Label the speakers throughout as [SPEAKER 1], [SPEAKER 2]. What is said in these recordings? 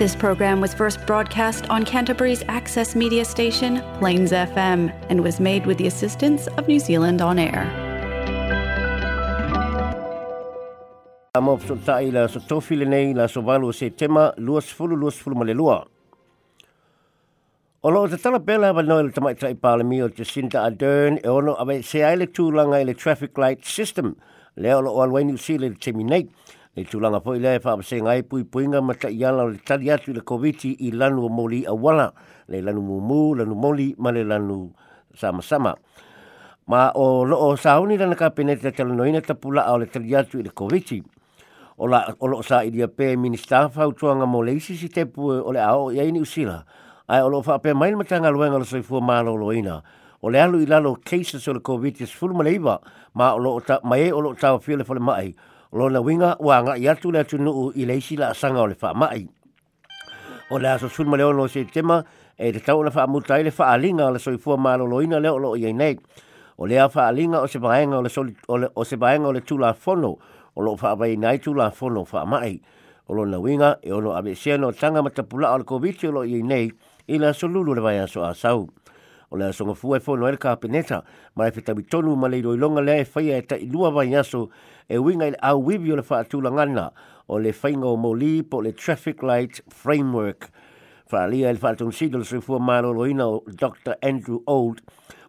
[SPEAKER 1] This program was first broadcast on Canterbury's access media station, Plains FM, and was made with the assistance of New Zealand On Air. Tama o tai la so tofi lenei la so valo
[SPEAKER 2] se tema luas fulu luas fulu male lua. O loo te tala pela hawa noe le tamai tai pālami o te Sinta Ardern e ono awe se aile tūlanga i traffic light system le o loo alwainu sile le temi nei. Nei tūlanga po lea e whaapase ngai pui puinga ma ta iala o le tali atu le koviti i lanu o moli a wala. Le lanu mumu, lanu moli, ma le lanu sama-sama. Ma o loo sauni lana ka penete tala noina tapula o le tali atu i le koviti. O la o loo sa i dia pē minister fautuanga mo le isi si tepu o le ao i aini usila. Ai o loo whaapē mail matanga luenga lo soifua mālo loina. O le alu i lalo cases o le koviti e sfulma leiva ma o loo ta, mai e o loo tau fio le fale mai lona winga ua nga i atu le atunuu i leisi la asaga o le faamaʻi o le asosun ma le ono setema e te tau ona faamuta ai le faaaliga o le soifua malōlōina lea o loo iai nei o lea faaaliga o se vaega o, le soli, o, le, o se vaega o le tulafono o loo faavaina ai tulafono faamaʻi o lona uiga e ono aveesea no taga ma tapulaʻa o le koviti o loo iai nei i la asolulu le vaeaso asau o le asonga fua e fono e le kapeneta ma e fetawi tonu ma le iloilonga lea e whaia e tai lua vai aso e winga i le au wibi o le whaatulangana o le whainga o moli po le Traffic Light Framework. Whaalia e le whaatunsido le sifua maloloina o Dr. Andrew Old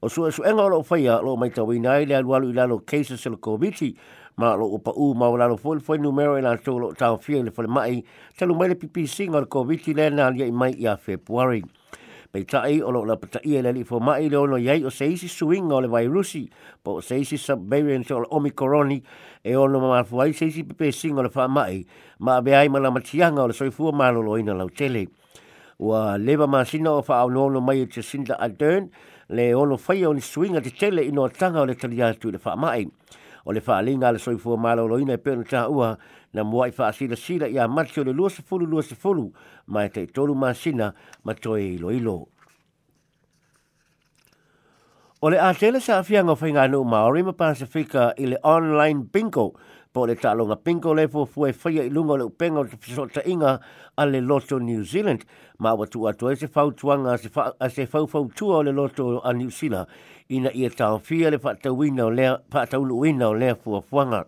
[SPEAKER 2] o su suenga o lo whaia lo mai tawina ai le alualu i lalo cases e le COVID ma lo upa u ma wala lo fol foi numero ina tolo tau fia le fole mai talu mai le PPC ngol COVID le na ia mai ia February. Pei tai o lo la patai e lali fo mai le ono iai o seisi suinga o le virusi po o seisi subvariant o le omicoroni e ono ma ai seisi pepe singa o le wha mai ma be ai mana matianga o le soifua malolo ina lau tele. Ua lewa masina o wha au nono mai e te Sinda adern le ono whaia o ni suinga te tele ino atanga o le tali atu i le wha mai. o le faalinga le soifua malo lo ina e pēna taha ua na mua i faasila sila i a matio le lua sefulu lua sefulu ma e tei tolu masina ma toe ilo ilo. O le atele sa afianga o whainga anu Māori ma Pasifika i le online bingo po le talo nga pinko le fo fue faya i lunga le upenga o te piso ta inga a le loto New Zealand. Ma watu atu e se fau tuanga a se fau fau tua o le loto a New Zealand ina i e tau fia le pata ulu wina o lea fua fuanga.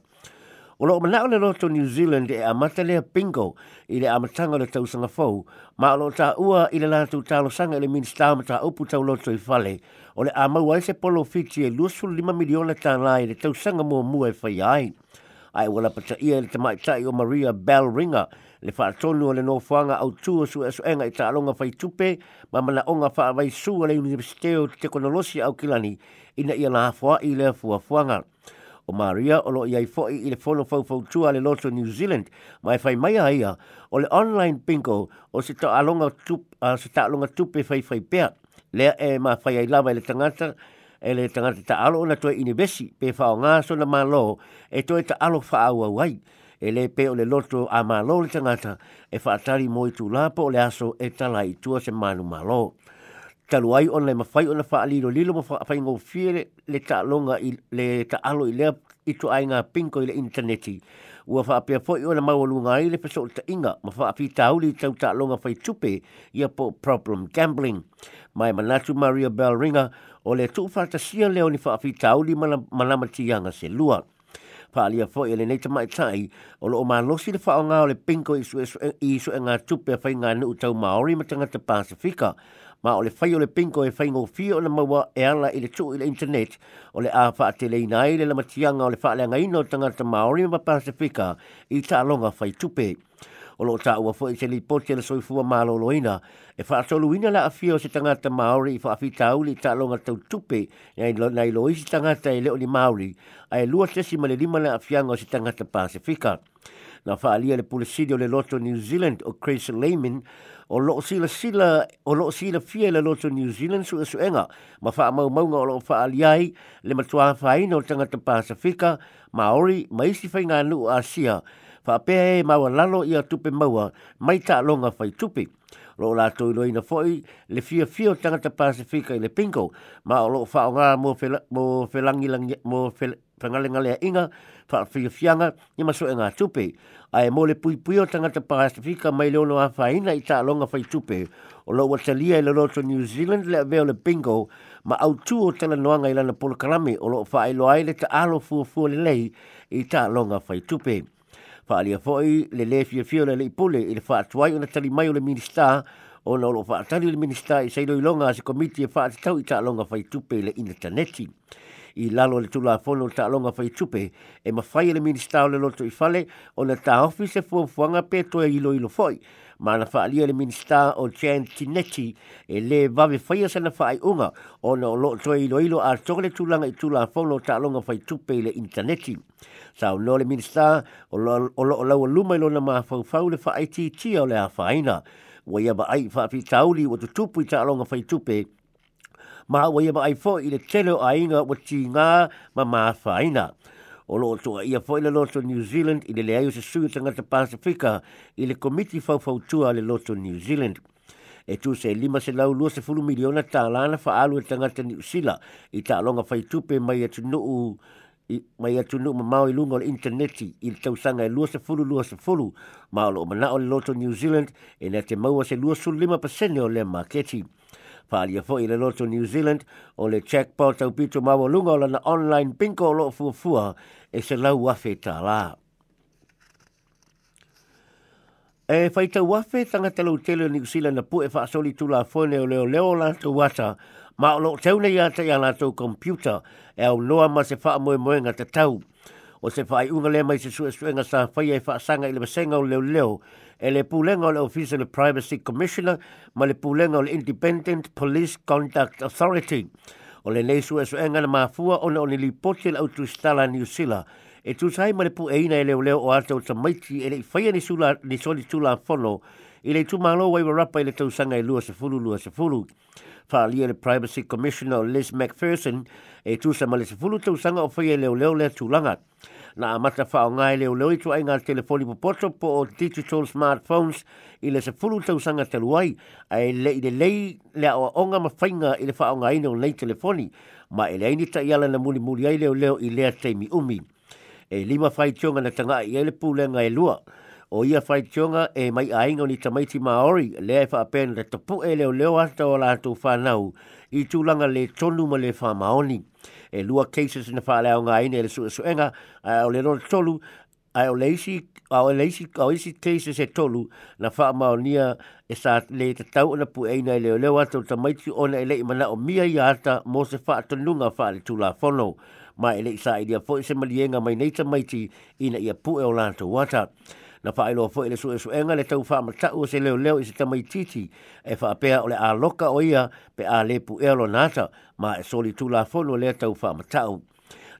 [SPEAKER 2] O loo manao le loto New Zealand e amata lea pingo i le amatanga le tausanga fau, ma o loo taa ua i le lātu tālo sanga i le minista amata upu tau loto i fale, o le amaua e se polo fiti e lusu lima miliona tā lai le tausanga mua mua e fai ai ai wala pata ia le tamai tai o Maria Bell Ringer le wha tonu o le no whanga au tua su e suenga i taalonga whai tupe ma mana onga wha vai su le Universite o Te Konolosi au Kilani ina ia la hafua i le fua whanga. O Maria o lo iai fo'i i le whono fau tua le loto New Zealand mai whai mai a ia o le online bingo o se taalonga tupe, uh, se taalonga tupe whai whai pea lea e ma whai ai lava i le tangata e le tangata alo na toi inibesi pe whao ngā sona mā lō e toi ta alo wha au au ai e pe o le loto a malo lō le tangata e whaatari mo i tū lāpo o le aso e tala i tua se manu malo lō. Talu ai on le mawhai o na wha aliro lilo mo wha ngō fie le, le ta alo i le ta alo i lea i tu ai nga pinko i le interneti ua fa apia foi ona mau lunga ile pe so ta inga ma fa api tauli li tau ta longa fai tupe ia po problem gambling mai manatu maria bell ringa o le tu fa ta sia le oni fa api tauli manama mana mana se lua fa alia foi ele nei tamai tai o lo ma lo si le fa o le pinko i su e e, i su e nga tupe fai nga nu tau maori ma tanga te pasifika ma o le fai o le pinko e fai ngau fio o le maua e ala i le tu i le internet o le awha te le le la matianga o le whaalea ngai no tangata Māori ma Pasifika i ta longa fai tupe. O lo ta ua fwoi te li pote le soifua ma lo loina e wha atolu ina la afia o se tangata Māori i wha afi tau li ta longa tau tupe na i lo isi tangata e leo ni Māori a e lua tesi ma le lima le afianga o se tangata Pasifika. Pasifika na faalia le pulisidi le loto New Zealand o Chris Lehman o loo sila sila o loo sila fia le loto New Zealand su e suenga ma faa mau maunga o loo faaliai le matua faina o tangata Pasifika Maori maisi fai ngā nuu Asia faa pehe maua lalo ia tupe maua mai ta longa fai tupi lo la to lo foi le fia fia tanga te pasifika le pingo ma o lo fa nga mo fe mo fe langi lang mo fe pangalinga le inga fa fia fia nga ni maso e nga tupe ai mo le pui pui tanga te pasifika mai le ona fa ina i ta longa fa tupe o lo wata i le loto New Zealand le aveo le pingo ma au tu o tala noanga i lana polo karame o lo fa ai lo ai le ta alo fua fua le lei i ta longa fai tupe fa alia foi le le fi fi le ipule il fa tuai una tali mai le minista o na lo fa tali le minista i sei do longa se committee fa tau i e ta longa fa tupe le internet i lalo le tula fono ta longa fai tupe e ma fai le ministao le loto i fale o le ta ofise fua fuanga pe toa i lo i lo foi ma na fai le ministā o chen tineti e le vave fai se na fai unga o na lo toa i lo i lo a toko le tulanga i tula fono ta longa fai tupe le interneti sa o no le ministā o lo o lo luma i lo na ma fau fau le fai titi o le a faina Wa ba ai fa fi tauli wa tutupu i ta alonga fai tupe ma wa ia mai fo i le tele a inga o ti ngā ma ma whaina. O lo to ia fo i le loto New Zealand i le le ayo se sui tanga te Pasifika i le komiti fawfautua le loto New Zealand. E tu se lima se lau lua se fulu miliona ta lana fa alu e tanga te New Zealand i ta alonga fai tupe mai atu nuu i mai atu nuu ma mau lunga o le interneti i le tausanga e lua se fulu lua se fulu ma o lo le loto New Zealand e na te maua se lua su lima pasene o le maketi. Pālia fo i le loto New Zealand o le checkpoint tau pito mawa lunga o lana online pinko o loo fuafua e se lau wafe tā la. E whaita wafe tanga telau tele New Zealand na pu e wha soli tula fone o leo leo lanta wata ma o loo teune i ata i alato computer e au noa ma se wha moe moe ngata tau o se wha ai unga le mai se sue suenga sa whaia i wha sanga i le basenga o leo leo leo e le pūlenga o le Office of the Privacy Commissioner ma le pūlenga o le Independent Police Contact Authority. O le neisu e soenga na mafua o le lipoti le autu stala New Zealand. E tu ma le pu eina e leo leo o ata o tamaiti e le faya ni, sula, ni soli tula fono i le tu malo wai warapa i le tausanga e lua se fulu lua se fulu whaalia le Privacy Commissioner Liz McPherson e tu sa male se fulu tau sanga o whaia leo leo lea tūlanga. Nā amata wha o ngai leo leo i tu ai ngā telefoni po poto po o digital smartphones i le se fulu tau sanga te luai ai le i le lei lea o onga ma whainga i le wha o ngai neo nei telefoni ma e lei ni ta iala na muli muli ai leo leo i lea teimi umi. E lima whai tionga na tanga i ele pūlenga e lua. E lua o ia fai tionga e mai ainga o ni tamaiti maori e le e whaapena re tapu e leo leo hata o lātou whanau i tūlanga le tonu ma le maoni. E lua cases na whaalea o ngā ina le su suenga a o le rona tolu a o leisi a o leisi a o isi cases e tolu na maonia e sa le te tau ana pu eina e leo leo hata o tamaiti ona e le i mana o mia i hata mo se whaatanunga whaale le tūlā whanau ma ele sa ia fo e se malienga mai nei tamaiti ina ia pu e o lanto wata na fa ilo fo ile su su enga le tau fa mata o se leo leo i se tamai titi e fa pea o le a loka o ia pe a le pu elo nata ma e soli tu la fono le tau fa mata o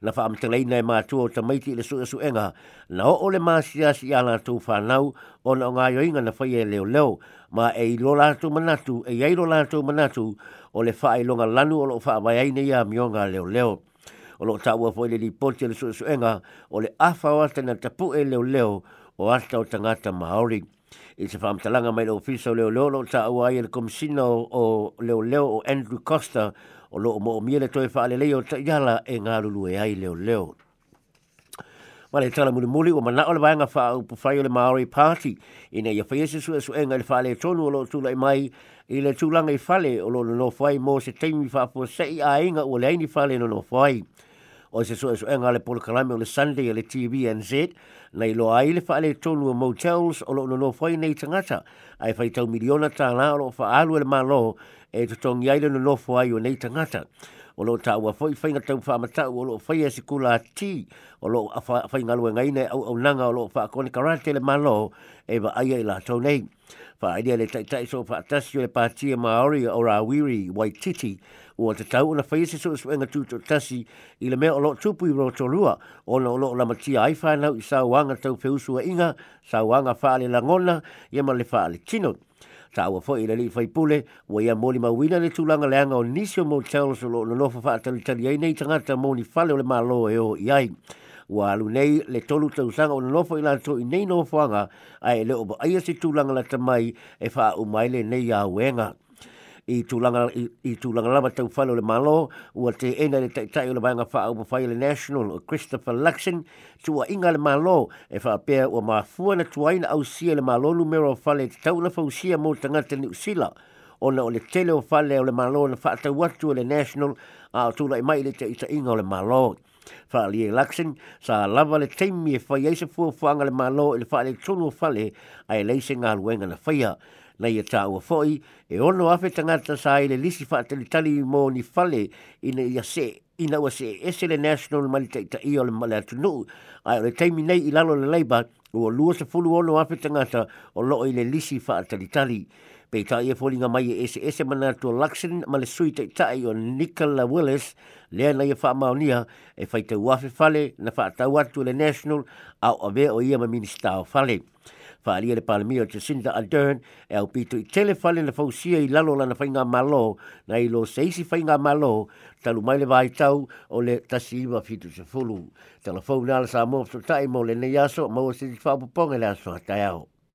[SPEAKER 2] na fa amtele ina e mātua o tamaiti le su suʻenga na o ole māsiasi i a lātou whānau o na o ngā yoinga na whaia e leo leo ma e i lo lātou manatu e i lo lātou manatu o le whaelonga lanu o lo whaavayaine ia mionga leo leo o lo tāua fo le li pote le su suʻenga o le awhawa tena tapu e leo leo o asta o tangata maori. I se whamtalanga mai le ofisa o leo leo lo ta au ai le komisina o leo leo o Andrew Costa o lo mo o miele toi whaale leo ta iala e ngā lulu e ai leo leo. Ma le tala muli muli o mana o le vanga wha au pufai o le Māori Party i nei a whaiese su e su e le whaale tonu o lo tūlai mai i le tūlanga i whale o lo no whai mō se teimi wha po se i a inga o le aini whale no no whai o se so so enga le pole kalame o le Sunday o e le TVNZ nei lo ai le fa le tonu o motels o lo no foi nei tangata ai fai tau miliona tala o lo fa alu e le malo e to tongi ai le no foi o nei tangata o lo ta wa foi fainga tau fa mata o lo foi e si kula ti o lo fa fainga lo e ngai ne au au nanga o lo fa ko karate le malo e ba ai ai la to nei fa ai le tai tai so fa tasi le pati e maori o ra wiri wai titi o te tau na fai si so swenga tu to tasi i le me o lo tupu i roto rua o lo lo la mati ai fa na i sa wanga tau fe inga sa wanga fa le langona ye ma le fa le chinot ta ua fo i le li faipule ua ia moli mawina le tulanga le anga o nisio mo tel so lo na lofa fa atali tali ai nei tangata mo ni fale o le malo e o i ai ua alu nei le tolu ta usanga o na lofa i lato i nei no fanga ai le obo ai se tulanga la tamai e fa le nei a wenga i tu langa i tu langa lava tau falo le malo u te ena le tai tai le vanga fa au pa le national Christopher Luxon tu a inga le malo e fa pe o ma fua na tu aina au sia le malo numero fa le tau na fa sia mo tanga te ni sila ona o le tele o fa le o le malo na fa tau watu le national a tu lai mai le tai tai inga le malo fa ali election sa lava le team e fa se fu fanga le malo e le fa le tunu fa le ai le singa wenga na fa na ia e tāua fo'i, e ono afe tangata sa ele lisi whaatalitali mo ni fale ina ia se ina ua se ese le national mali ta ita i o le male atu Ai le taimi nei i lalo le leiba ua lua se fulu ono afe tangata o loo i le lisi whaatalitali. Pei ta ia fōlinga mai e ese ese mana tu Luxon ma le sui ta i o Nicola Willis lea na ia whaamaunia e whaitau afe fale na fa atau atu le national au ave o ia ma minister fale. Fale fa alia le palamia o Jacinda Ardern e au pito i tele fale na fausia i lalo lana whainga malo na i lo seisi whainga malo talu mai le vai tau o le tasi iwa fitu se fulu. Tala fau sa mō so tae mō le nei aso mō se di whapoponga le aso hatai au.